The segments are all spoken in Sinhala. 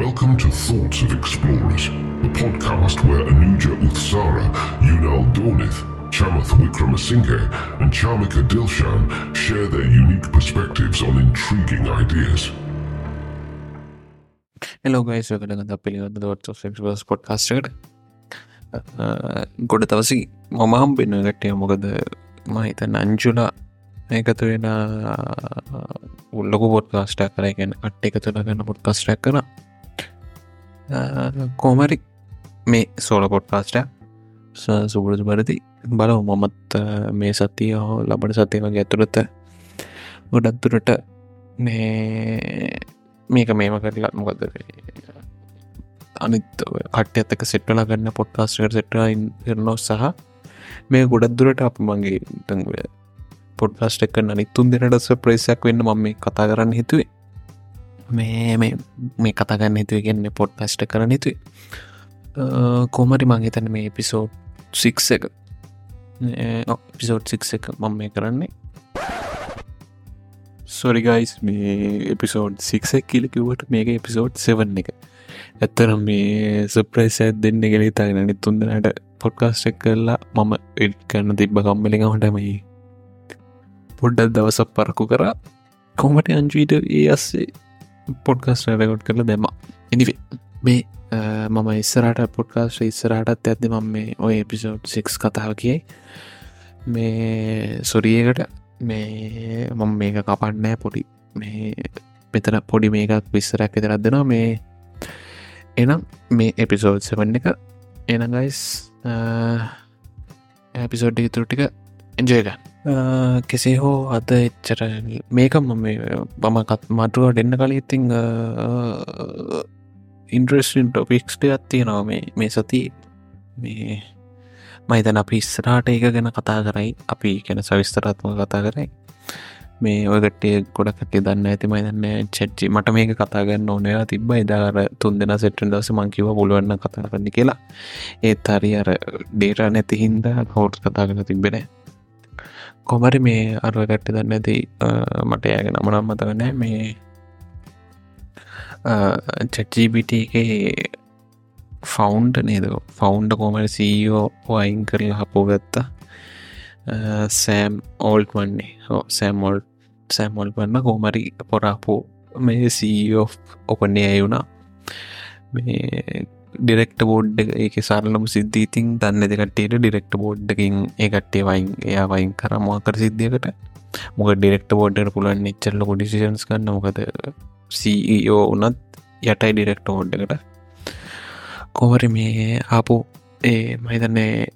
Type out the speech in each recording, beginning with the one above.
Welcome to Thoughts of Explorers, the podcast where Anuja Uthsara, Yunal Dornith, Chamath Wickramasinghe, and Charmika Dilshan share their unique perspectives on intriguing ideas. Hello guys කළගඳ පිළිගන්න දොත් ස් පොඩ්කාස්ටට ගොඩ තවසි මමහම් පෙන්න ගට්ටය මොකද මහිත නංජුලා එකතු වෙන උල්ලොකු පොඩ්කාස්ටක් කරගෙන අට්ට එකතු ලගන්න පොඩ්කාස්ටක් කර කෝමරි මේ සෝල පොඩ්කාස්ට සුබුරුදු බරදි බලව මොමත් මේ සතිය හෝ ලබට සතියවගේ ඇතුළත ගොඩත්තුරට මේ මේක මේම කරලා මොකද අනිත් කට්ට ඇතක සෙට්වලා ගන්න පොඩ්කාස්ටර් සෙට කරනෝ සහ මේ ගොඩක් දුරට අප මගේ තංව පොඩ්කාස්ට එක අනිත්තුන් දෙනට ප්‍රේසයක් වෙන්න මම මේ කතා කරන්න හිතුවේ. මේ මේ කතාගන්න හිතුව ගන්න පොඩ්කාස්ට කරන හිතුවේ. කෝමරි මංහිතන මේ එපිසෝඩ් සික් එක. පිසෝඩ් සික් එක මම මේ කරන්නේ. සොරිගයිස් මේ එපිසෝඩ් සික්සක් කියල කිවට මේක එපිසෝඩ් සෙවන් එක. ඇත්තරම් මේ සප්‍රයිස් ඇත් දෙන්න ගෙලතාගෙන නි තුන්දනට පොඩ්කාස්ටක් කරලා මම එඩ් කරන්න තිබ්බ කම්මලික හොටමයි පොඩ්ඩත් දවසක් පරකු කරා. කොමට අංජීට ඒ අස්සේ පොඩ්කස් රැකොඩ් කරල දෙම එනිවේ මේ මම ඉස්සරට පොඩ්කාස්ට ඉස්සරහටත් ඇද මම මේ ඔය එපිසෝඩ් සික්ස් කතාව කියයි. මේ සොරියකට මේ මම මේක කපන්නෑ පොඩි. මේ මෙතන පොඩි මේකක් විස්සරක් විතරත් දෙනවා. මේ එනම් මේ එපිසෝඩ් සෙවන්න එක. එනගයිස් ඇපිසෝඩ් ඉතුරටික එන්ජයගන්න කෙසේ හෝ අද එච්චර මේක මම බමකත් මටුව දෙන්න කල ඉතිං ඉන්ට්‍රස්න් ටොපික්ස්ට ඇත්තියෙනවා මේ මේ සති. මේ මයිතන අපි ඉස්සරාට ඒක ගැන කතා කරයි. අපි ගැන සවිස්තරත්ම කතා කරයි. මේ ඔයගටේ ගොඩකට දන්න ඇති මයිදන්න චච්චි මට මේක කතාගන්න ඕනයා තිබ එදාර තුන් දෙෙන සෙටන් දස මංකිව පුළුවන්න කතා කරන්න කියලා. ඒත් හරි අර ඩේට නැති හින්ද හෝට් කතා කර තිබෙන කොමරි මේ අරුවගට්ට දන්න ඇති මට යගෙන නමනම් මතගනෑ මේ චච්ජීබිට එක ෆෞන්ඩ නේද? ෆෞන්ඩ කෝමට සීෝ වයින් කරල හපෝ ගත්තා. සෑම් ඕල්ට් වන්නේ හෝ සෑමෝල් සෑමෝල් වන්න කෝමරි පොරාපෝ මේ සීෝ ඔපන්නේ ඇයුුණා මේ ඩිරෙක්ට බෝඩ් ඒක සරලම සිද්ධීතින් දන්න දෙකටේට ඩිරෙක්ට බෝඩ්ඩකින් ඒකට්ටේ වයින් එයා වයින් කර මොකර සිද්ධියකට. මොක ඩිරෙක්ට බෝඩ්ඩට පුලන් නිච්චල්ල ඩිසිෂන්ස් කන්න මොකද සෝ උනත් යටයි ඩිරෙක්ට ෝඩ්ඩකට කොවර මේ ආපු ඒ මහිතන්නේ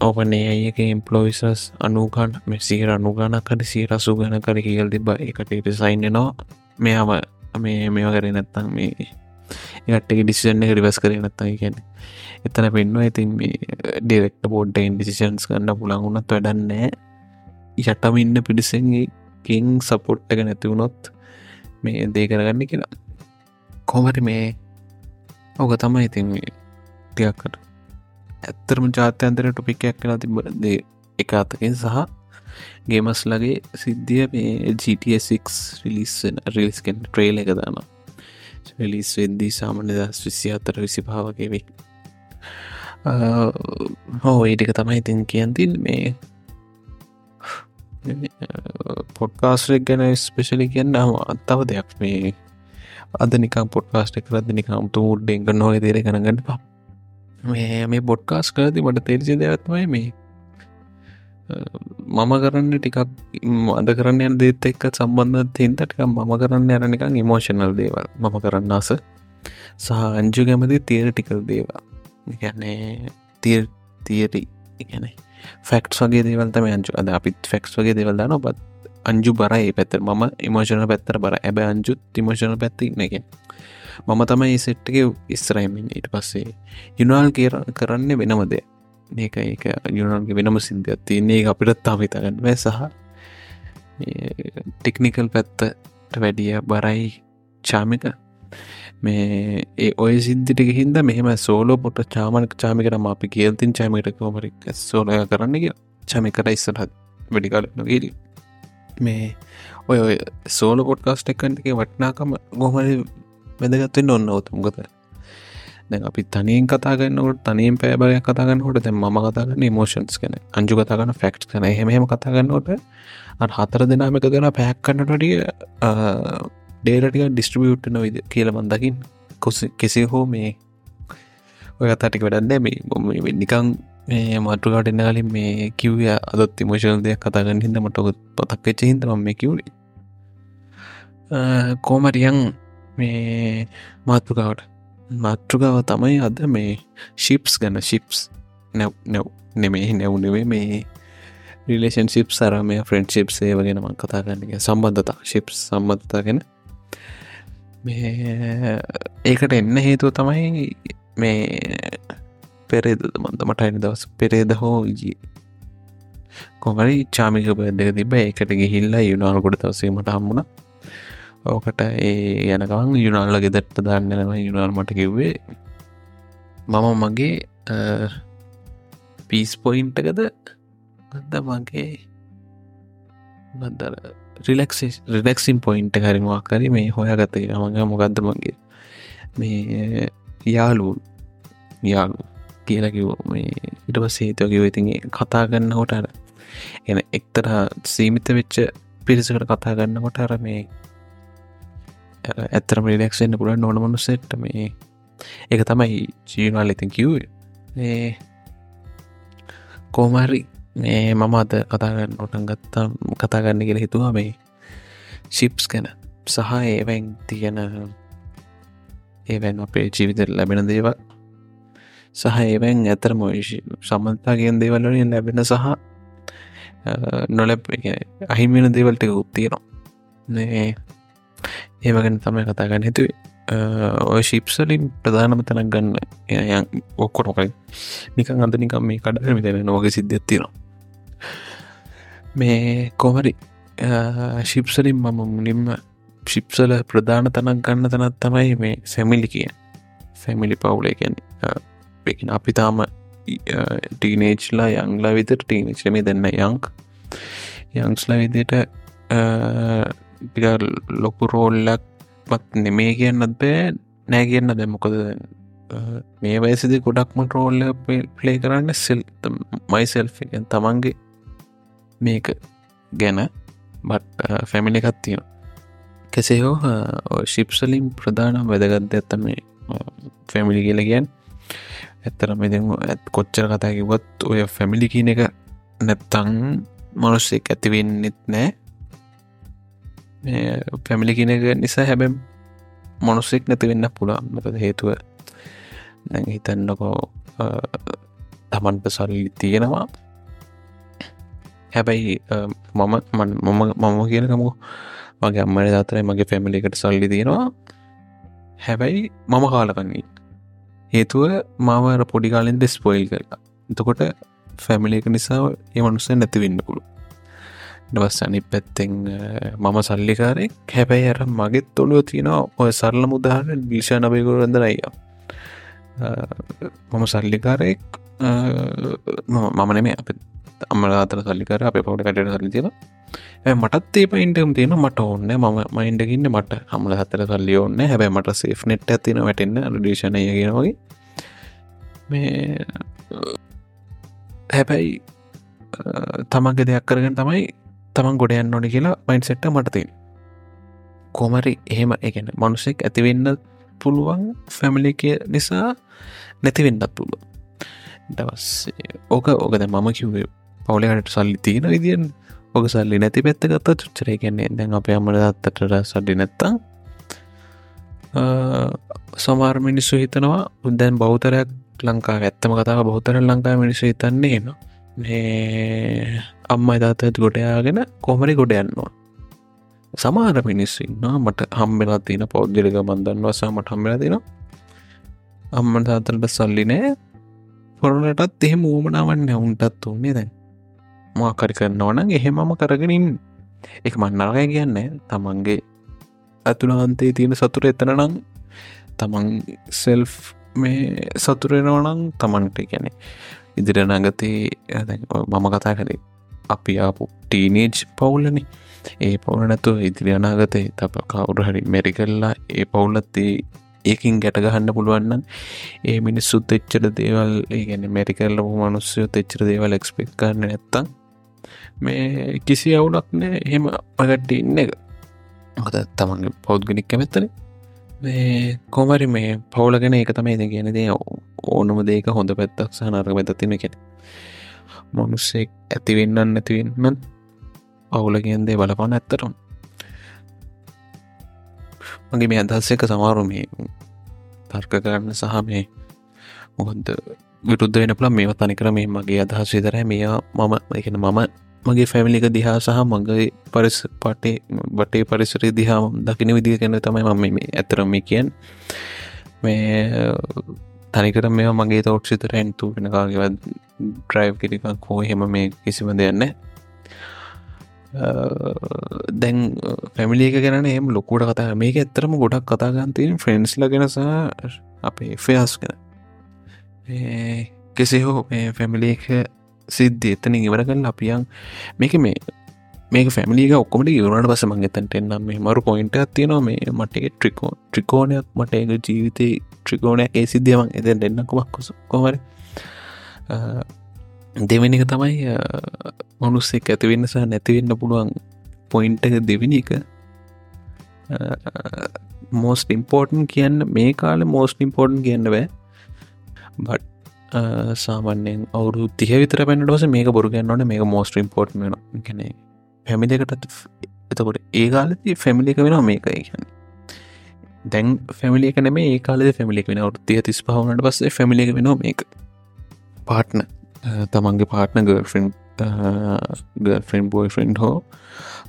ඕපනේ අයක ඉම්පලෝයිසස් අනුගන් මෙසිර අනුගනකට සීරසු ගන කර කියල් තිබ එකට ඩිසයින්නවා මෙයාම මේ මේව කර නැත්තම් මේ ඒටක ඩිසිෂන් එක රිවස් කර නැත්තයි කියන එතන පෙන්වා ඉතින් මේ ඩෙරෙක්ට බෝඩ්ඩයින් ඩිසිෂන්ස් කන්න පුළන්ගුණත් වැඩන්නෑ යටම ඉන්න පිඩිසගේ කින් සපොට්ටක නැතිවුණොත් මේ දේ කරගන්න කියලා. කොමරි මේ ඕක තමයි ඉතින් ටියක්කට ඇත්තරම ජාත්‍යන්තර ටොපිකයක් කියලා තිබදේ එක අතකින් සහ ගේමස් ලගේ සිද්ධිය මේ GTSක් රිලිස්සෙන රිලිස්කෙන් ට්‍රේල එක දාන රිලිස් වෙද්දී සාමන දස් විසි අතර විසි භාවගේ වෙක් හෝ ඒටික තමයි ඉතින් කියන්තින් මේ පොඩ්කාස්රෙක් ගැන ස්පෙශලි කියන්න හම අත්තව දෙයක් මේ අද නිකම් පොඩ්කාස්ට කරද නිකම් තුමුඩ්ඩෙන්ක නොය තේර කනගන්න පා මේ මේ බොඩ්කාස් කරදි මට තේරිසි දෙයක්ත්මයි මේ. මම කරන්න ටිකක් අද කරන්න යන දේත් එක්ක සම්බන්ධ තින්තටික මම කරන්න යරනිකං ඉමෝෂනල් දේවල්. මම කරන්න අස සහ අංජු ගැමති තීර ටිකල් දේවා ගැන්නේ තිර් තියරි ගැන ෆෙක්ට් වගේ දේවල්තම අංචු අද අපිත් ෆෙක්ස් වගේ දෙවල් දාන ඔබත් අංජු බරයි පැත්තර මම ඉමෝෂණ පැත්තර බර ඇබ අංජුත් තිමෝෂණ පැත්ති එක මම තමයි සෙට්ක ඉස්රයිමින් ඊට පස්සේ යුනාල් කියර කරන්න වෙනමද මේක ඒක යුනල්ගේ වෙනම සිද්ධියක් තියන්නේ. අපිටත් තාමිතගන්න වැ සහ ටෙක්නිකල් පැත්තට වැඩිය බරයි චාමික මේ ඒ ඔය සිද්ධිටික හින්ද මෙහෙම සෝලෝ පොට චාමනක චාමිකරම අපි කියල්තින් චාමිකට කෝමරි සෝලය කරන්න කිය චමිකට ඉස්සරහත් වැඩිකාල නොගේරී මේ ඔය ඔය සෝල පොට්කාස්ට එකන්ටක වටනාකම ගොමරි වැදගත්වෙන්න ඔන්න ඔතුම්ගත දැ අපි තනියෙන් කතාගන්නකට තනියෙන් පෑබය කතාගන්නකොට දැ ම කතාගන්න මෝෂන්ස් කන අංජු කතාගන්න ෆෙක්් කන හෙම කතාගන්නකොට හතර දෙනාම එක ගැන පැහැක්කන්නටටිය ඩේරටික ඩිස්ට්‍රිියට්න විද කියලමන්දකින් කොස කෙසේ හෝ මේ ඔය කතාටික වැඩන්න මේ බොම නිකං මේ මටුකාට එන්න කලින් මේ කිව්ය අදත් මෝෂල් දෙයක් කතාගන්න හිද මටකොත් පතක් වෙච්ච හිතම මේ කිව්ලි කෝමරියන් මේ මාතෘකාවට මාතෘකාව තමයි අද මේ ශිප්ස් ගැන ශිප්ස් නැව් නැව් නෙමේ නැව් නෙවේ මේ රිලේෂන් ශිප් සරමය ෆ්‍රෙන්ඩ් ශිප් සේව ගෙනම කතාගන්නක සම්බන්ධතා ශිප් සම්බන්ධතා ගැන. මේ ඒකට එන්න හේතුව තමයි මේ පෙරේද මන්ත මටයින දවස් පෙරේද හෝ ජී කොමරි චාමික බදක තිබ ඒකට ගිහිල්ලා යුනාල්කොට දවසීමට හම්මුණ ඕකට ඒ යනකවන් යුනාල්ල ගෙදට දන්නනව යුනාල් මට කිව්වේ මම මගේ පීස් පොයින්ටකද ගද මගේ බදර රිලක්ස් රිලක්සින් පොයින්ට හරිමවා කරි මේ හොයාගතය මඟ මොකක්ද මගේ? මේ යාලුන් යාලු කියලකිව මේ ඉට පස් හේතුවකිව ඉතිගේ කතා ගන්න හොටර එන එක්තර සීමිත වෙච්ච පිරිසකට කතා ගන්න කොට අර මේ ඇත්තරම රිලක්ෂෙන්න්න පුළ නොන මනු සෙට්ට මේ. එක තමයි ජීනල් ඉතින් කිව් කෝමරි මේ මම අද කතාගන්න නොටන් ගත්තා කතාගන්න කියල හිතුවා මේ ශිප්ස් ගැන. සහ ඒවැන් තියෙන ඒවැන් අපේ ජීවිත ලැබෙන දේවල්. සහ ඒවැන් ඇතරම සම්මන්තාගෙන් දේවල්ලින් ලැබෙන සහ නොලැබ අහිමිෙන දේවල්ට උත්තියනවා ඒවගෙන තමයි කතාගන්න හිතුවේ. ඔය ශිප්සලින් ප්‍රධානම තැනක් ගන්න යන් ඔක්කොටොකයි නිකන් අද නිකම් මේ කඩර මිතෙන නොවගේ සිද්ධත්තිනවා මේ කොමරි ශිප්සලින් මම මුලින්ම ශිප්සල ප්‍රධාන තනක් ගන්න තැනත් තමයි මේ සැමිලි කිය සැමිලි පවුලේ කියන්නේ. එකන අපි තාම ටීනේජ්ලා යංලා විතර ටීනේච්ලම දෙන්න යංක් යංස්ලා විදියට ලොකු රෝල්ලක් පත් නෙමේ කියන්නත් බෑ නෑ කියන්න දැමොකද මේ වයසිදි ගොඩක්ම රෝල්ල ප්ලේ කරන්න සෙල් මයිසෙල් එකෙන් තමන්ගේ මේක ගැන බට් ෆැමිලි එකත් තියෙන කෙසේ හෝ ශිප්සලින් ප්‍රධානම් වැදගත්ද ඇත්තම ෆැමිලි කියල කියන් ඇත්තරම ඉතින් ඇත් කොච්චර කතාකිවත් ඔය ෆැමිලි කියන එක නැත්තං මනුස්සෙක් ඇතිවෙන්නෙත් නෑ පැමිලි කියන එක නිසා හැබැම් මොනුස්සෙක් නැති වෙන්න පුළා මකද හේතුව? දැ හිතන්නකෝ තමන්ට සල්ලි තියෙනවා. හැබැයි මම මම මම කියනකමු මගේ අම්මන දතරයි මගේ ෆැමිලි එකට සල්ලි තියෙනවා හැබැයි මම කාලකන්නේ හේතුව මාවර පොඩිකාලෙන් දෙස් පොයිල් කරලා. එතකොට ෆැමිලි එක නිසා ඒමනුස නැති වෙන්න පුළු දවස් අනි පැත්තෙන් මම සල්ලිකාරෙක් හැබැයි අර මගෙත් ඔොළුව තියෙනවා ඔය සරල මුදාහන විෂා නබයකුරන්දර අයියා මම සල්ලිකාරයෙක් මම නෙමේ අප අම්මල අතර සල්ලිකර අප පවඩ කටට සල්ලි තිල මටත් ඒ පයින්ටම් තියෙන මට ඔන්න ම මයින්ඩගන්න මට හමල හතර සල්ලි ඔන්න හැබැ මට සේෆ් නෙට් ඇතින වැටෙන්න්න රඩේශනය ගෙනවගේ මේ හැබැයි තමන්ගේ දෙයක් කරගෙන තමයි තමන් ගොඩයන්න ඕනි කියලා මයින් සෙට්ට මටතින් කොමරි එහෙම එකන මනුසෙක් ඇතිවෙන්න පුළුවන් ෆැමිලික නිසා නැතිවෙන්නත් පුළුව දවස් ඕක ඕකද මම කිව්වේ පවලකට සල්ලි තියෙන විදිියෙන් ඔක සල්ලි නැති පැත්ත ගත්ත චුච්චරය කියන්නේ දැන් අප අමට දත්තට සඩි නැත්තං සමාර් මිනිස්සු හිතනවා උදැන් බෞතරයක් ලංකා ඇත්තම කතාව බෞතර ලංකා මිනිස්සු හිතන්නේ න මේ අම්ම එදාතත් ගොඩයාගෙන කොමරි ගොඩ යන්නවා සමාර මිනිස්සුන්න මට හම්බෙලා තින පෞද්ජලික බන්ධන් වසා මට හම්බෙලා තින අම්මන් තාතරට සල්ලි නෑ. පොරලටත් එහෙම ූමනාවන්න උන්ටත් වන්නේ දැන්. මාකරි කරන්නවන එහෙමම කරගෙනින් එක මන්නරගය කියන්න. තමන්ගේ ඇතුළහන්තේ තියෙන සතුර එතනනම් තමන් සෙල්් මේ සතුරෙනවනං තමන්ට ගැන ඉදිර නගතේ මම කතා කරේ අපි ආපු ටීනේජ් පවුල්ලන ඒ පවුල නැතු ඉදිරි අනාගතය තප කවුරු හරි මැරිකල්ලා ඒ පවුලත්තේ ඒකින් ගැට ගහන්න පුළුවන්න ඒ මිනිස්සුත් එච්චර දේවල් ඒගැන මැරිකල්ල මනුස්්‍යයෝ එච්චර දේවල් එක්ස්පෙක් කරන්න නැත්තම් මේ කිසි අවුලක් නෑ එහෙම අගට්ට ඉන්න එක. හොද තමන්ගේ පෞද්ගනික් කැමැත්තන. මේ කොමරි මේ පවුලගෙන ඒක තමයි ඉති කියන දේ ඕනම දේක හොඳ පැත්තක් සහ නරක පැත තින කෙන මනුස්සෙක් ඇතිවෙන්නන්න නැතිවෙන්න පවුලගෙන් දේ බලපන ඇත්තරම් මගේ මේ අදහස් එක සමාරු මේ තර්ක කරන්න සහ මේ මොකද විරුද්ධ වෙන පුළ මේ තනිකර මේ මගේ අදහස් විතර මේ මම එකන මම මගේ ෆැමිලික දිහා සහ මගේ පරිස් පටේ බටේ පරිසරේ දිහා දකින විදිහ කැන තමයි මම මේ ඇතරම මේ කියන් මේ තනිකර මේ මගේ තෝට් සිතර ඇන්තු වෙනකාගේ ඩ්‍රයිව් කිරිකක් හෝ හෙම මේ කිසිම දෙයන්න දැන් පැමිලික ගැන එම ලොකුට කතා මේක ඇත්තරම ගොඩක් කතාගන්තයෙන් ෆ්‍රෙන්න්ස් ලගෙනස අපේ ෆයස් කෙන කෙසේ හෝ ෆැමිලික සිද්ධ එතන ඉවර කල් අපියන් මේක මේ මේක ෆැමිලික ඔක්කොමට ඉවරට පස මංගතන්ට එන්නම් මේ මරු පොයින්ට ඇතියනවා මේ මටේ ට්‍රිකෝ ට්‍රිකෝනයක් මට ඒක ජීවිතය ට්‍රිකෝනයක් ඒ සිද්ධියමන් එද දෙන්නකුමක් කොස කොමර දෙවෙනි එක තමයි මනුස්සෙක් ඇතිවෙන්න සහ නැතිවෙන්න පුළුවන් පොයින්ට එක දෙවිනි එක. මෝස්ට ඉම්පෝර්ටන් කියන්න මේ කාල මෝස්ට ඉම්පෝර්ටන් කියන්න බෑ. බට් සාමන්‍යෙන් අවුරු තිය විතර පැනටස මේක බොරු ගන්නවන මේක මෝස්ට ඉම්පෝර්ට් වෙන කැනෙ පැමිලිකට එතකොට ඒ කාලති ෆැමිලික වෙන මේක කියන්න. දැන් ෆැමිලික නෙම ඒ කාලෙ ෆැමිලික් වෙන අවුත්තිය තිස් පහවනට පස්සේ ෆැමිලික වෙන මේක. පාට්න තමන්ගේ පාට්න ගර්ෆන් ගර්ෆන් බෝයි ෆ්‍රෙන්ඩ් හෝ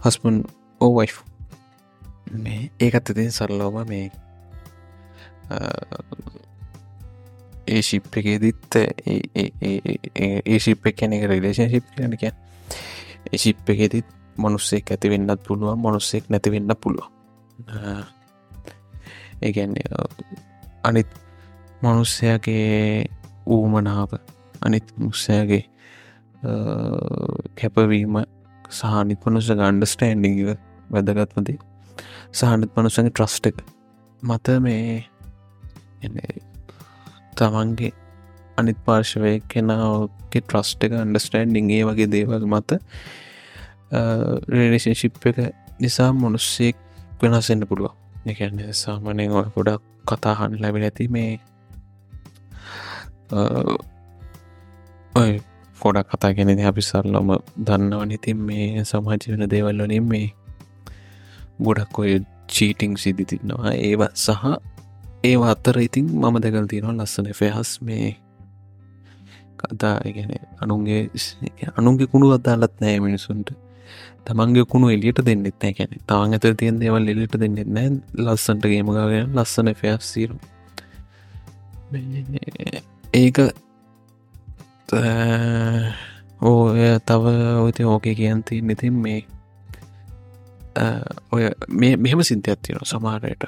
හස්පන් ඕ වයි් මේ ඒකත් ඉතින් සරලෝම මේ ඒ ශිප් එකේදිත් ඒ ශිප් එක එක රලේෂන් ශිප් කියන්න. කිය ඒ ශිප් එකෙදිත් මොනුස්සෙක් ඇති වෙන්නත් පුළුවන් මොනුස්සෙක් නැති වෙන්න පුළුවන්. ඒගැන්නේ අනිත් මනුස්සයගේ ඌමනාව අනිත් මුස්සයගේ කැපවීම සහනිත් පනුස ගණ්ඩස්ටෑන්ඩිව වැදගත්මති සහනත් පනුසගේ ට්‍රස්ට එක. මත මේ තමන්ගේ අනිත් පාර්ශවය කෙනාගේ ට්‍රස්ට එක අන්ඩස්ටෑන්ඩිංගේ වගේ දේවල් මත රේනිශිප් එක නිසා මොනුස්සෙක් වෙනස්සෙන්න්න පුළුව එකන්න සාමනය ඔය ගොඩක් කතාහන් ලැබෙන ඇති මේ ඔය ගොඩක් කතා ගැන අපි සරලොම දන්නවන ඉතින් මේ සමාජ වෙන දේවල්වලින් මේ ගොඩක් ඔය චීටිං සිදි තින්නවා ඒවත් සහ ඒ අත්තර ඉතින් මම දැකල් තියෙනවා ලස්සන ෆෙහස් මේ කතා ගැන අනුන්ගේ අනුන්ගේ කුණු අදාලත් නෑ මිනිසුන්ට. තමන්ගේ කුණු එලියට දෙන්නෙත් නෑ කැන තාන් ඇත තියන් දේවල් එලිට දෙන්නෙත් නෑ ලස්සන්ට ගේමගාගෙන ලස්සන ෆෙහස් සීරු ඒක ඕය තව ඔති ඕකේ කියන්ති ඉතින් මේ ඔය මේ මෙහෙම සිද්ධයක් තියෙන සමාරයට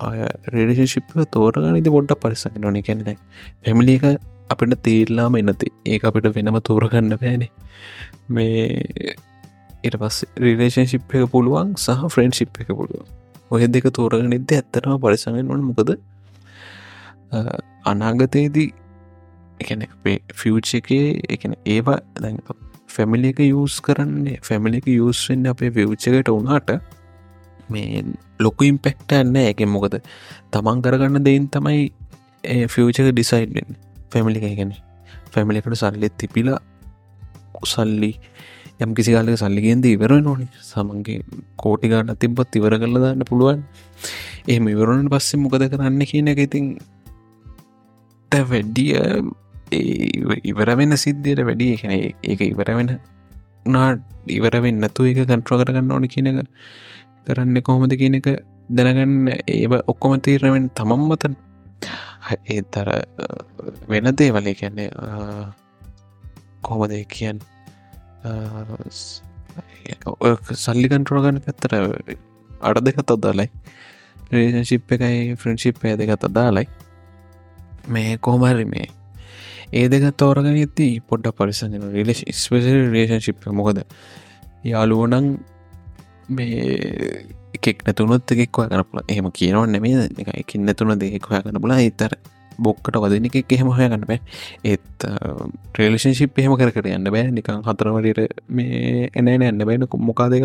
ඔය රේඩිෂිප්ව තෝරගන ඉති බොඩ්ඩ පරිසන්න නොන කැනෙ පැමිලි එක අපිට තීරලාම එනති ඒ අපිට වෙනම තෝරගන්න පෑනේ මේ ඉට පස් රිලේෂන් ශිප් එක පුළුවන් සහ ෆ්‍රෙන්ඩ් ශිප් එක පුළුවන්. ඔය දෙක තෝරගෙන ඉද ඇත්තරම පරිසගෙන් වන මොකද අනාගතයේදී එකන ෆියච් එකේ එකන ඒවා දැ ෆැමිලි එක යස් කරන්නේ ෆැමිලි එක යස්වෙන්න අපේ විවච්චකට වුණාට මේ ලොකු ඉම්පෙක්ට ඇන්න එක මොකද? තමන් කරගන්න දෙයින් තමයි ෆියචක ඩිසයිඩ්ෙන් ෆැමිලි එකගෙන ෆැමිලි එකට සල්ලෙත් තිපිලා සල්ලි යම් කිසි කාලක සල්ලිගෙන්ද ඉවර නොනි සමන්ගේ කෝටි ගන්න තිබත් ඉවර කරල දන්න පුළුවන්. එහම ඉවරණට පස්සේ මොකද කරන්න කියන එක ඉතින් වැඩිය ඉවර වෙන සිද්ධියට වැඩි එකන ඒක ඉවර වෙන නා ඉවර වෙන්න නැතු එක කන්ට්‍රෝ කරගන්න ඕන කියන එක කරන්න කොහොමද කියන එක දැනගන්න. ඒ ඔක්කොම තීරණවෙන් තමම් මතන් ඒ තර වෙන දේවලේ කියන්නේ කොහොමද කියන් සල්ලි කන්ට්‍රෝගන්න පැත්තර අඩ දෙකත් අදාලයි රේෂිප් එකයි ෆ්‍රෙන්ශිප් පය දෙකත් අදාලයි මේ කෝමරි මේ ඒ දෙක තෝරගෙන ඇති පොඩ්ඩ පරිසගෙන රිලේෂ ස්පෙස රේෂන්ශිප් මොකද යාලුවනං මේ එකෙක් නැතුනොත් එකෙක් හොය කන පුල එහෙම කියනව නෙමේ එක එකින් නැතුන දෙෙක් හොය කන පුලා ඉතර බොක්කට වදන එක එහෙම හොය ගන්න බෑ. ඒත් ට්‍රේලේෂන්ශිප් එහෙම කර කර යන්න බෑ. නිකං හතරවලට මේ එනන යන්න බයින මොකා දෙක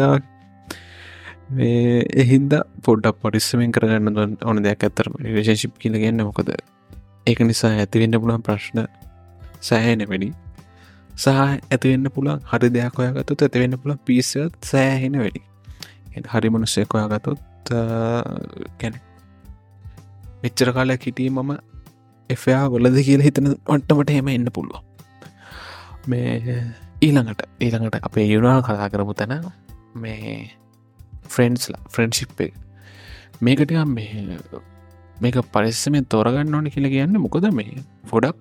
එහින්ද පොඩ්ඩක් පරිස්සමෙන් කරගන්න ඕන දෙයක් ඇතර රේෂන්ශිප් කියලගන්න මොකද? ඒක නිසා ඇතිවෙන්න පුළන් ප්‍රශ්න සෑහෙන වැඩි. සහ ඇතිවෙන්න පුළන් හරි දෙයක් ඔයාගත්තුත් ඇතිවෙන්න පුළ පිසත් සෑහෙන වැඩි. හරි මනුස්සයක් ඔයාගතොත් ගැන මෙච්චර කාලයක් හිටිය මම එෆයා වලද කියල හිතන වට්ටමට හෙම එන්න පුළුව මේ ඊළඟට ඊළඟට අපේ යුනා කතා කරපු තැන මේ ෆ්‍රෙන්න්ස්ලා ෆ්‍රෙන්ඩ්ශිප් එක. මේකට මේ මේක පරිස්සමෙන් තෝරගන්න ඕන කියල කියන්න මොකද මේ ෆොඩක්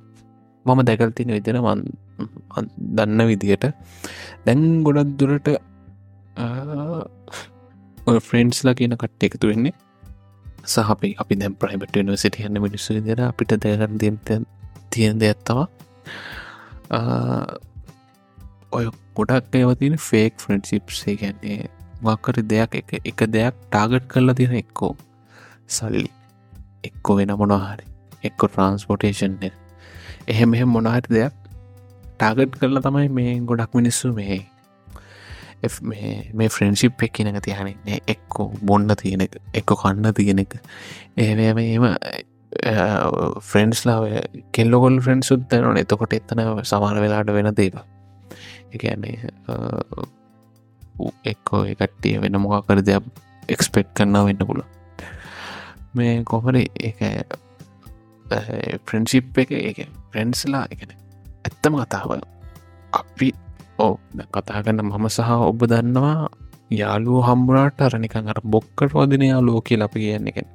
මම දැකල් තින විදින මන් දන්න විදියට දැන් ගොඩක් දුරට ෆ්‍රෙන්න්ස්ලා කියන කට්ට එකතු වෙන්නේ. සහපි අපි දැම් ප්‍රයිබට නිවසිට යන්න මිනිස්සු දර අපිට දැකර දෙ තියෙන දෙයක්ත්තවා ඔය ගොඩක් ඒවතින ෆේක් ෆ්‍රෙන්ඩ්සිප්සේ ගැන්නේ වක්කර දෙයක් එක එක දෙයක් ටාගට් කරලා තියෙන එක්කෝ සල්ලි. එක්කො වෙන මොනහරි එක්කො ට්‍රන්ස්පොටේෂන් එහෙම එහෙම මොනහරි දෙයක් ටාගට් කරලා තමයි මේ ගොඩක් මිනිස්සු මේ මේ ෆ්‍රෙන්ශිප් එක් කියනක තියනෙන්නේ එක්කෝ බොන්න තියෙන එක එක්කො කන්න තියෙන එක. ඒම එම ෆ්‍රෙන්ස්ලාව කෙල්ලොගොල් ෆ්‍රෙන්න්සුත් තැනන එතකොට එත්තන සමාන වෙලාට වෙන දේව එකන්නේ එක්කෝ එකට්ටිය වෙන මොකකර දෙයක් එක්ස්පෙට් කරන්න වෙන්න පුළ මේ කොහර ඒ ප්‍රින්සිප් එක එක ප්‍රෙන්ස්ලා එකන ඇත්තම කතාව. අපි ඕ කතා කන්න මම සහ ඔබ දන්නවා යාලුව හම්බුනාට අරනිකන් අර බොක්කට වදින යාලෝ කිය අපි කියන්න. එකෙන්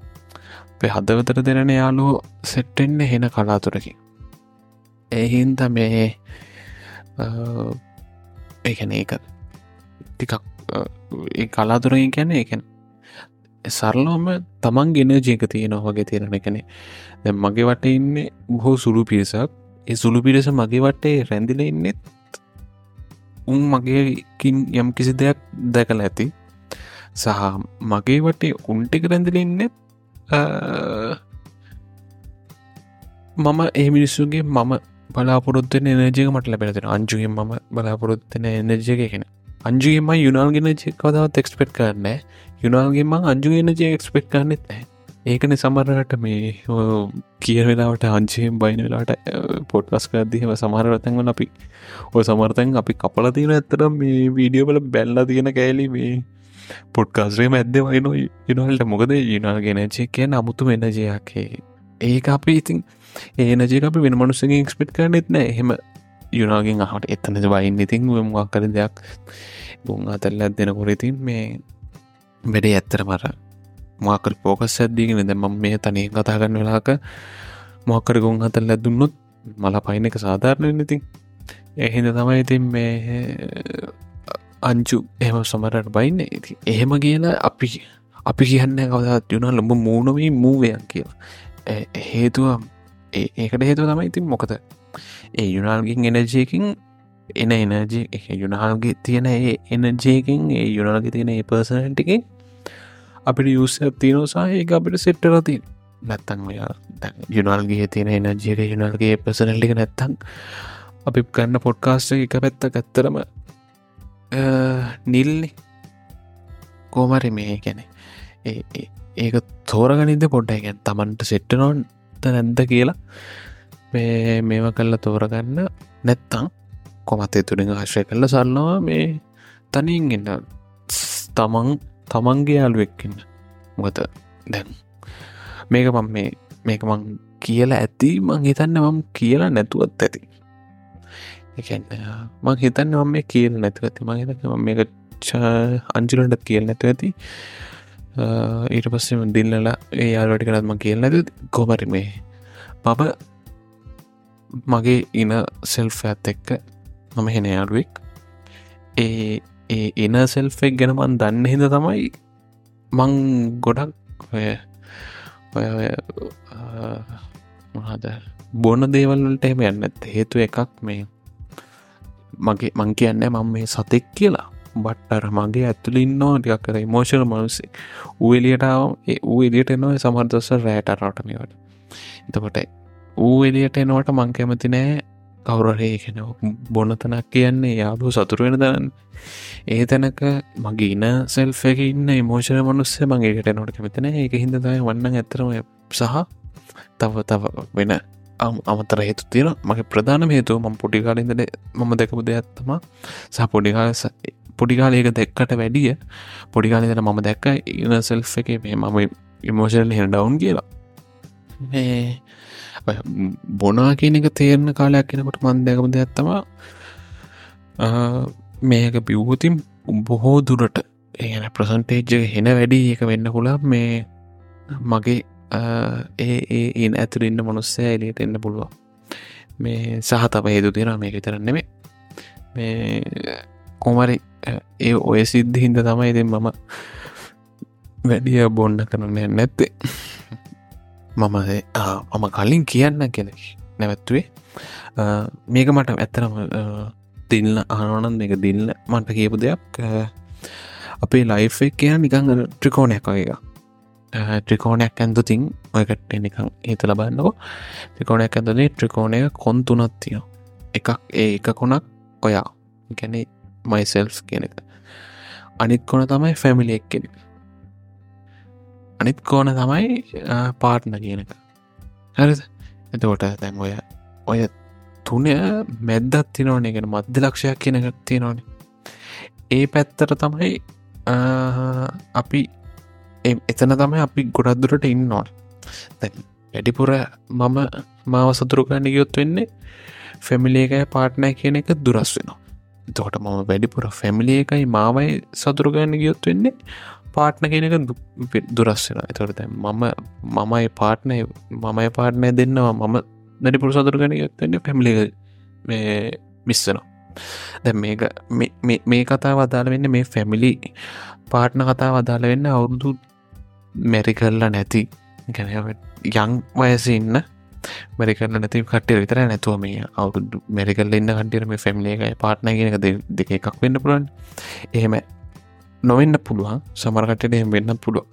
අපේ හදවතර දෙරෙන යාලුව සෙට්ටෙන්න හෙන කලාතුරකි එහින්ද මේ ඒකැන ඒක ටිකක් ඒ කලාතුරකින් කැන එකෙන් සරලෝම තමන් ගෙන ජීක තියෙන වගේ තියෙන එකනේ දැ මගේ වට ඉන්න බොහෝ සුළු පිරිසක්. ඒ සුළු පිරිස මගේ වටේ රැඳිල ඉන්නෙත් උන් මගේකින් යම් කිසි දෙයක් දැකල ඇති. සහ මගේ වටේ උන්ටික රැඳලඉන්නෙත් මම ඒ මිනිස්සුගේ මම බලාපොරොත්වෙන එනජක මට ලැබෙනතින අංජුගෙන් මම බලාපොරොත්වෙන එනජයකෙන අංජුගේම යුනාල්ගෙන කදාවත් එක්ස්පෙට් කරන්න යුනාල්ගේම අංජුගෙන ජය එක්ස්පෙට් කරන්නෙත් නෑ ඒකන සමරට මේ කිය වෙලාවට අංචයෙන් බයින වෙලාට පොට්ලස් කරදදිහම සමහරතැන්වල අපි ඔය සමර්තැන් අපි කපල තියෙන ඇත්තට මේ වීඩියෝවල බැල්ල තියෙන කෑලි මේ පොට්කාස්රේම ඇද වයින යුනල්ට මොකද යුනාල්ගෙනචේ කිය නමුතු එනජයක්කේ ඒක අපි ඉතින් ඒනජේ අපි වෙන මනුස්සගේ එක්ස්පෙට් කරනෙත් නෑ. එහෙම යුනාගෙන් අහට එත්තන වයින් ඉතින් මක් කර දෙයක් බුන් අතල්ල දෙනකොර ඉතින් මේ වැඩේ ඇත්තර මර මාකල් පෝකස් ඇද්දීගෙන දැ ම මේ තනය කතාගන්න වෙලාක මොක්කර ගොන් හතල් ඇදුන්නොත් මල පයින එක සාධාරණ නතින් එහිද තමයි ඉතින් මේ අංචු එහම සමරට බයින්න. ඉති එහෙම කියලා අපි අපි කියන්න කවදත් යුනා ලොඹ මූුණවී මූවයන් කියලා. හේතුව ඒකට හේතුව තමයි ඉතින් මොකද? ඒ යුනාල්ගින් එනජයකින් එන එනජ යුනාල්ගේ තියෙන ඒ එනජයකින් ඒ යුනාල්ග තියෙන ඒ පර්සනටිකින් අපිට යුස තියනසා ඒ අපිට සෙට්ටරති නැත්තන් මෙයා යුනල්ගේ තියෙන එනජයට යුනල්ගේ පසනල්ලික නැත්තං අපි ගන්න පොඩ්කාස්ට එක පැත්ත ගත්තරම නිල්ලි. කෝමරි මේ ගැන ඒක තෝරගනිද පොඩ්ඩ ගැන් තමන්ට සෙට්ටනොන්ට නැද්ද කියලා මේ මේම කල්ල තෝරගන්න. නැත්තං කොමත්තේ තුරින් ආශ්‍රය කල්ල සල්නවා මේ තනින් එන්න තමන් තමන්ගේ යාලුවෙක්කන්න මොකත දැන් මේක මං මේ මේක මං කියලා ඇති මං හිතන්න මම කියලා නැතුවත් ඇති. මං හිතන්න මම මේ කියල නැතුව ඇති. මං හිත මේක අංචිලටත් කියල් නැතු ඇති. ඊට පස්සෙම දිල්ලලා ඒ යාලට කරත්ම කියල් නැතු කොමරි මේ මම මගේ ඉන සෙල්ෆ ඇත් එක්ක මම හෙන යාලුවෙක් ඒ ඒ එන සෙල්ෆෙක් ගැනමන් දන්න හිද තමයි මං ගොඩක් ඔය ඔය මහද බොන දේවල්වලට එම යන්න හේතු එකක් මේ මගේ මං කියන්න මං මේ සතෙක් කියලා. බට්ටර මගේ ඇතුලින්නවා ටිකක් කර මෝෂණ මනුස්සේ ඌ එලියටාව ඌ එලියට එනවා සමර්දස රෑට රටමවට එතකොට ඌ එලියට එනවට මං කැමති නෑ කවුරහේ කෙන බොනතනක් කියන්නේ යාලු සතුරුවෙන දන්න ඒ තැනක මගේ ඉන සෙල්ෆ එක ඉන්න මෝෂණ මනුස්සේ මගේට නොට කැමතින ඒක හිදතය වන්න ඇතරම සහ තව තව වෙන අමතර හේතු තියෙන මගේ ප්‍රධාන හේතුව ම පොඩිකාලින්දට මම දෙකපු දෙයක්ත්තම සහ පොඩිකාල පොඩිකාලයක දෙක්කට වැඩිය පොඩිකාලිදට මම දැක්ක ඉන සෙල්් එක මේ මම ඉමෝෂල් හෙ ඩවුන් කියලා. මේ බොනා කියන එක තේරණ කාලයක් කෙනකොට මන් දැකම දෙයක්ත්තම මේක පිව්හතින් බොහෝ දුරට ඒන ප්‍රසන්ටේජ්ජ හෙන වැඩි එක වෙන්න පුලා මේ මගේ ඒ ඒ ඉන් ඇතුරන්න මනුස්සය එලියට එන්න පුළුව මේ සහ තප හේතු තියෙන මේක තරන්නෙමේ මේ කොමරි ඒ ඔය සිද්ධ හින්ද තමයි ඉතින් මම වැඩිය බොන්න කරන්න නැත්තේ. මම මම කලින් කියන්න කෙනෙක් නැවැත්තුවේ. මේක මට ඇත්තරම තිල්න්න ආනොනන් එක දිල්ල මට කියපු දෙයක්. අපේ ලයිෆ් එක කියන නිකං ට්‍රිකෝනයක් වගේ ට්‍රිකෝනයක් ඇන්දුතින් ඔයකට නිකං හිත ලබන්නකෝ. ට්‍රිකෝනයක් ඇදනේ ට්‍රිකෝනය කොන් තුනත් තිය එකක් ඒ එක කොනක් ඔයා. ගැන මයිසෙල්ස් කියන එක. අනිත් කොන තමයි ෆැමිලි එක් කෙනෙ අනිත් කෝන තමයි පාට්න කියන එක. හරි එතකොට තැන් ඔය ඔය තුනය මැද්දත් තිනවන ගෙන මධ්‍ය ලක්ෂයක් කියනගත් තියෙනවන. ඒ පැත්තට තමයි අපි එතන තමයි අපි ගොඩක්දුරට ඉන්නවාට වැඩිපුර මම මාව සතුරුකන්න ගියොත් වෙන්නේ ෆැමිලියකයි පාට්නය කියන එක දුරස් වෙනවා. තෝට මම වැඩිපුර ෆැමිලිය එකයි මාවයි සතුරුගන්න ගියොත් වෙන්නේ පාට්න කියන එක දුරස් වෙන එතොට මම මමයි පාට්නය මමයි පාට්නය දෙන්නවා. මම දැඩිපුර සතුරගන ගොත්වෙන්නේ පැමිලි මිස්සනවා දැ මේක මේ කතා වදාල වෙන්න මේ ෆැමිලි පාට්න කතා වදාල වෙන්න අවුරුදු මැරි කරලා නැති. යං වයස ඉන්න මැරිකරල නැති කටය විතර නැතුව මේ අවුදු මැරිකල්ල ඉන්න කටියර මේ ෆැමිලි එකයි පාට්න කියනක දෙක එකක් වෙන්න පුළන් එහෙම නොවෙන්න පුළුවන් සමරකටට එම වෙන්න පුළුව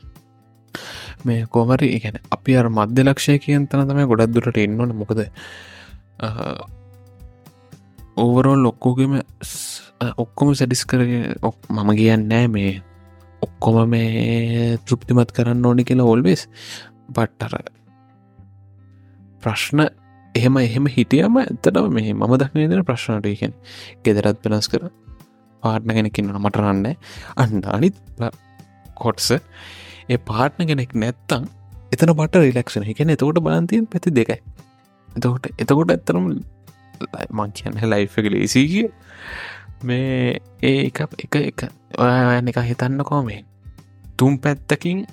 මේ කෝමරි ඉගැන අපි අර මධ්‍ය ලක්ෂය කියන් තන තමයි ගොඩක් දුරට එන්නවන මොකද ඕවරෝල් ලොක්කෝගෙම ඔක්කොම සැඩිස් කර මම කියන්නෑ මේ ඔක්කොම මේ තෘප්තිමත් කරන්න ඕනි කියලා ඔල්වෙස් බට්ටර ප්‍රශ්න එහෙම එහෙම හිටියම ඇතටම මේ මම දක්නේදන ප්‍රශ්නටයකෙන් ගෙදරත් වෙනස් කර. පාට්න කෙනෙකින්නන මටරන්න අන්න අනිත් කොටස ඒ පාට්න කෙනෙක් නැත්තං එතන පට රිලක්ෂන. එකන එතකොට බලන්තියෙන් පැති දෙකයි. එතකොට එතකොට ඇත්තරම් මංචයන්න ලයි් එක ලේසිගිය මේ ඒ එක එක එක. ඔයන එක හිතන්න කෝමේ තුම් පැත්තකින්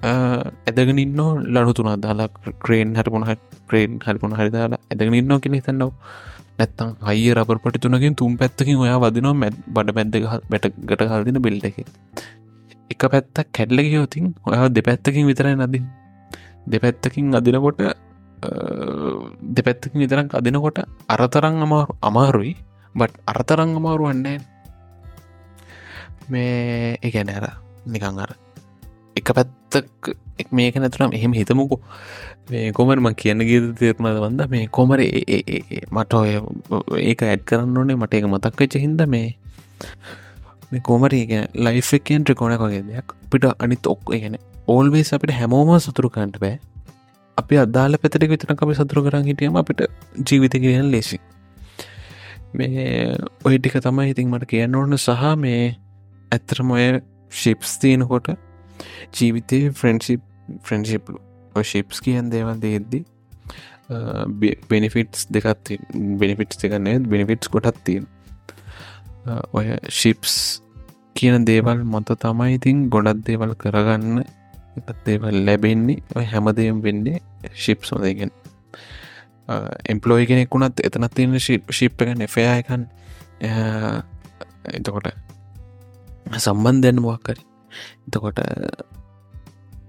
ඇදගෙන ඉන්න ලනු තුන දාලා ක්‍රේන් හරිපුුණ ක්‍රේන් හරිපුුණ හරිදාලා ඇදගෙන ඉන්න කෙන හිතන්නවා නැත්තං අය රබර් පටි තුනකින් තුම් පැත්තකින් ඔයා වදිනවා මැත් බඩ මැද්ද බැට ගට හල්දින බිල්ඩ එක. එක පැත්තක් කැඩල ගියෝතින් ඔයා දෙපැත්තකින් විතරයි නදින්. දෙපැත්තකින් අදිනකොට දෙපැත්තකින් විතරක් අදිනකොට අරතරං අමාරු අමාරුයි. බට් අරතරං අමාරු වන්නේ මේ එකැන අර නිකං අර එක පැත්තක් එක් මේක නැතුනම් එහෙම හිතමුකු. මේ කොමරම කියන්න ගීද තේරණද වන්ද මේ කොමර මට ඔය ඒක ඇඩ් කරන්න ඕනේ. මට එක මතක් වෙච්ච හින්ද මේ මේ කෝමරී ලයිෆ් එකෙන් ට්‍රිකෝන වගේ දෙයක් පිට අනිත් ඔක් ගැන ඕල්වේස් අපිට හැමෝම සතුරුකන්ට බෑ. අපි අදාල පැතට විතන අපි සතුරු කරන් හිටියම අපිට ජීවිත කියන ලෙසි මේ ඔයිටික තමයි ඉතින් මට කියන්න ඕන සහ මේ ඇත්තරම ඔය ශිප්ස් තියෙනකොට ජීවිතය ෆ්‍රෙන්ඩ්ශිප් ෆ්‍රෙන්ඩ්ශිප්ලු ශිප්ස් කියන් දේවල් දෙෙද්දි බෙනිෆිටස් දෙකත් බෙනිෆිටස් දෙකන්නේ බෙනිෆිටස් කොටත් තියෙන ඔය ශිප්ස් කියන දේවල් මොත තමයි ඉතින් ගොඩක් දේවල් කරගන්න එකත් දේවල් ලැබෙන්නේ. ඔය හැමදයම් වෙන්නේ ශිප්ස් හොදගෙන එම්පලෝයි කෙනෙක් වුණත් එතනත් තියෙන ශිප් එක නෙෆයායකන් එතකොට සම්බන්ධයන්න මොක්කරි එතකොට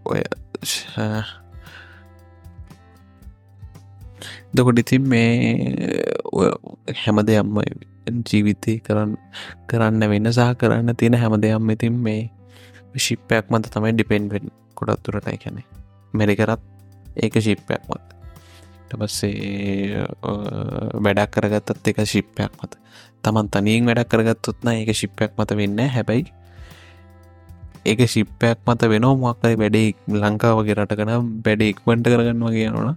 ඔය දකොට ඉතින් මේ හැම දෙයක්ම ජීවිතය කරන්න කරන්න වෙන්න සහ කරන්න තියෙන හැම දෙයම් ඉතින් මේ ශිප්පයක් මත තමයි ඩිපෙන්වෙන් කොඩත් තුරට එකැනෙ මැරි කරත් ඒක ශිප්පයක් මත්. ටපස්සේ වැඩක් කරගත්තත් එක ශිප්පයක් මත. තමන් තනියෙන් වැඩක් කරගත්තුත්න ඒක ශිප්පයක් මත වෙන්න හැබැයි ඒක ශිප්පයක් මත වෙන මොක්කයි වැඩේ ලංකාවගේ රටකන වැඩ ඉක්වන්ට කරගන්නවා කියනවන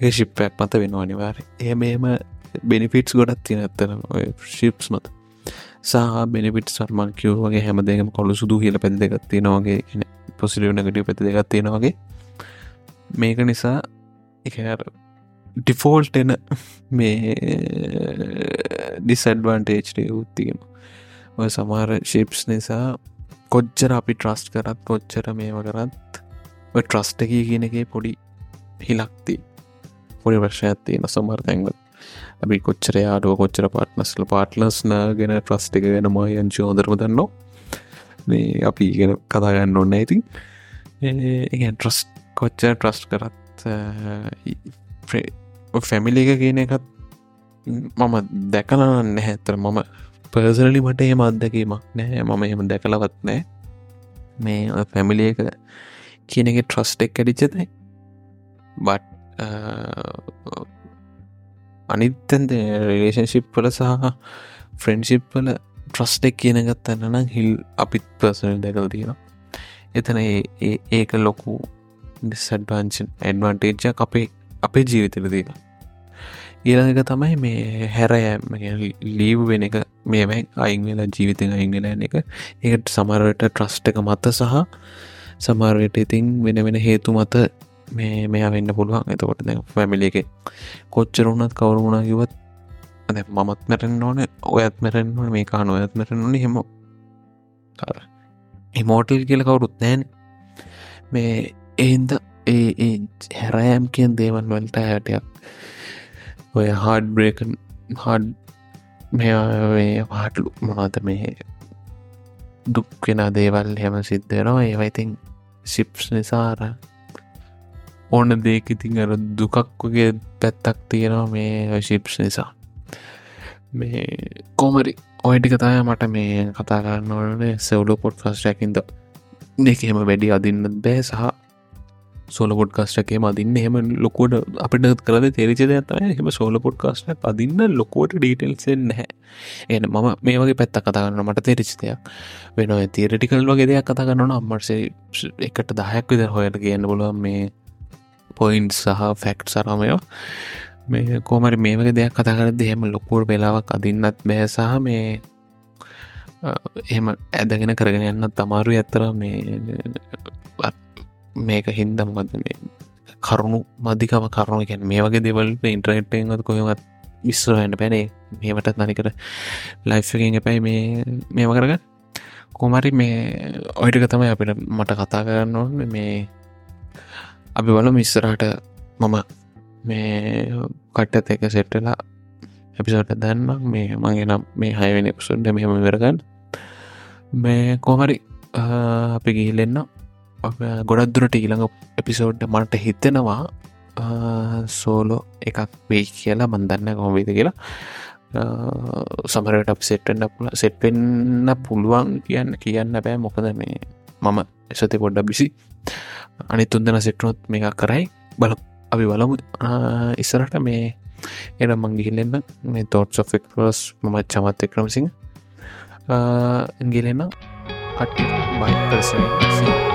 ඒ ශිප්පයක් මත වෙන අනිවාර එහමම බෙනිෆිටස් ගොඩත් තියෙන ඇත්තන ශිප්ස් මත. සහ බෙනිපිට සර්මන් කිව් වගේ හැමදේම කොළු සුදු කියල පැති දෙකත් තියෙනවාගේ පොසිලිය නගටිය පැති දෙකත් තියෙනවාගේ මේක නිසා එක ඩිෆෝල්ට් එන මේ ඩිසඩ්වන්ටේජ්ට උත්තියෙන ඔය සමාර ශිප්ස් නිසා කොච්චර අපි ට්‍රස්ට් කරත් කොච්චර මේම කරත් ට්‍රස්ට එක කියන එක පොඩි හිලක්ති පොඩි වර්ෂයක් තියෙන සමර තැන්වත් අපි කොච්චර යාඩුව කොච්චර පාට්නස්ල පාට්ලස්න ගෙන ට්‍රස්ට එක ගැන මයන් චෝදරම දන්නවා මේ අපි ගෙන කතාගන්න ඔන්න ඇති ඒ ට්‍රස් කොච්චර ට්‍රස්ට් කරත් ෆැමිලි එක කියන එකත් මම දැකලන්න නැහැත්තර මම පර්සනලි මට එම අත්දැකීමක් නෑ මම එම දැකලවත් නෑ මේ ෆැමිලිය එක කියන එක ට්‍රස්ට් එක් කැඩිච්චතයි බට් අනිත්තන්ද රේෂන්ශිප්පල සහ ෆ්‍රෙන්ඩ්ශිප්පල ට්‍රස්ටෙක් කියනගත්තන්න නම් හිල් අපිත් පර්සනල් දැකල් තියෙන එතන ඒක ලොකු ඩිසඩ්වාන්ෂන් ඇඩ්වන්ටේජ්ජ අපේ අපේ ජීවිතල තියෙන ඊළඟක තමයි මේ හැරයෑම ලීව් වෙන එක. මේමයි අයින් වෙලා ජීවිතෙන් අයින් වෙලා එක. ඒකට සමරට ට්‍රස්ට එක මත සහ සමාරයට ඉතින් වෙන වෙන හේතු මත මේ මෙයා වෙන්න පුළුවන්. එතකොට දැ ෆැමිලි එක කොච්චරුණත් කවරුණා කිවත් මමත් මැරෙන් ඕන ඔයත් මැරෙන් ඕන මේ කාන ඔයත් මැරෙන් ඕන. හෙම හිමෝටල් කියල කවුරුත් නෑන් මේ එහින්ද ඒ හැරෑම් කියෙන් දේවන් වලට හැටයක් ඔය හාඩ් බ්‍රේකන් හඩ් මේ පාටලු මොනද මේ දුක්වෙන දේවල් හෙම සිද්ධනවා ඒවයිතින් සිප්ස් නිසාර ඕන දෙක ඉතින් අර දුකක්වගේ පැත්තක් තියෙනවා මේ ශිප්ස් නිසා. මේ කෝමරි ඔයිටි කතාය මට මේ කතා කරන්න ඕනේ. සෙවලු පොට් කස්ටැකින්ද දෙකහෙම වැඩි අදින්න බෑ සහ සෝල පොඩ්කාස්ටකේ මදින්න හෙම ලොකෝට අපිට කරද තෙරිචද ඇතයි හෙම සෝල පොඩ්කාස්ටක් අදින්න ලොකෝට ඩීටෙල්සෙන් නැහැ. එන මම මේ වගේ පැත්ත කතාගන්න මට තෙරිචිතයක් වෙන තීරටිකල් වගේ දෙයක් කතාගන්නන අම්මර්සේ එකට දහයක් විදර හොයට කියන්න බොලුව මේ පොයින්් සහ ෆැක්ට් සරමයෝ මේ කෝමරි මේ වගේ දෙයක් කතාකරද හෙම ලොකෝට වෙලාවක් අදින්නත් බෑසාහ මේ එහෙම ඇදගෙන කරගෙන යන්න තමාරු ඇත්තර මේ මේක හින්දම් මද මේ කරුණු මධිකම කරුණු ගැන මේ වගේ දෙවල්ට ඉන්ට්‍රනෙට්ෙන්ත් කොහමත් විස්සරහන්න පැනේ මේමටත් නනිකට ලයිෆ්ගෙන් පැයි මේ මේම කරග කොමරි මේ ඔයිටක තමයි අපිට මට කතා කරන්න ඕන. මේ අපි වල මිස්සරහට මම මේ කට්ටත් එක සෙට්ටලා එපිසෝට දන්න මේ මගේ නම් මේ හයවෙන එපසුන්ට මෙහම වෙරගන්න මේ කොහරි අපි ගිහිලෙන්න්න ගොඩක් දුරට ඊළඟ එපිසෝඩ් මට හිතෙනවා සෝලෝ එකක් වෙයි කියලා මන්දන්න කොමවේද කියලා. සමරට අප සෙට්ටන්න පුල සෙට්වෙන්න පුළුවන් කියන්න කියන්න බෑ. මොකද මේ මම එසති පොඩ්ඩ බිසි අනි තුන්දෙන සෙට්නොත් මේ කරයි. බල අපි බලමු. ඉස්සරට මේ එන මංගිහිල්ලෙන්න මේ තෝට් සොෆෙක්ස් මම චමත් එක්‍රමසිං ගිලෙන්න කට්ටි බයි පරසයි